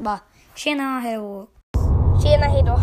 Bara tjena, hejdå. Tjena, hejdå.